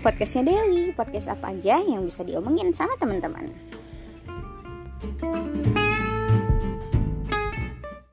podcastnya Dewi. Podcast apa aja yang bisa diomongin sama teman-teman.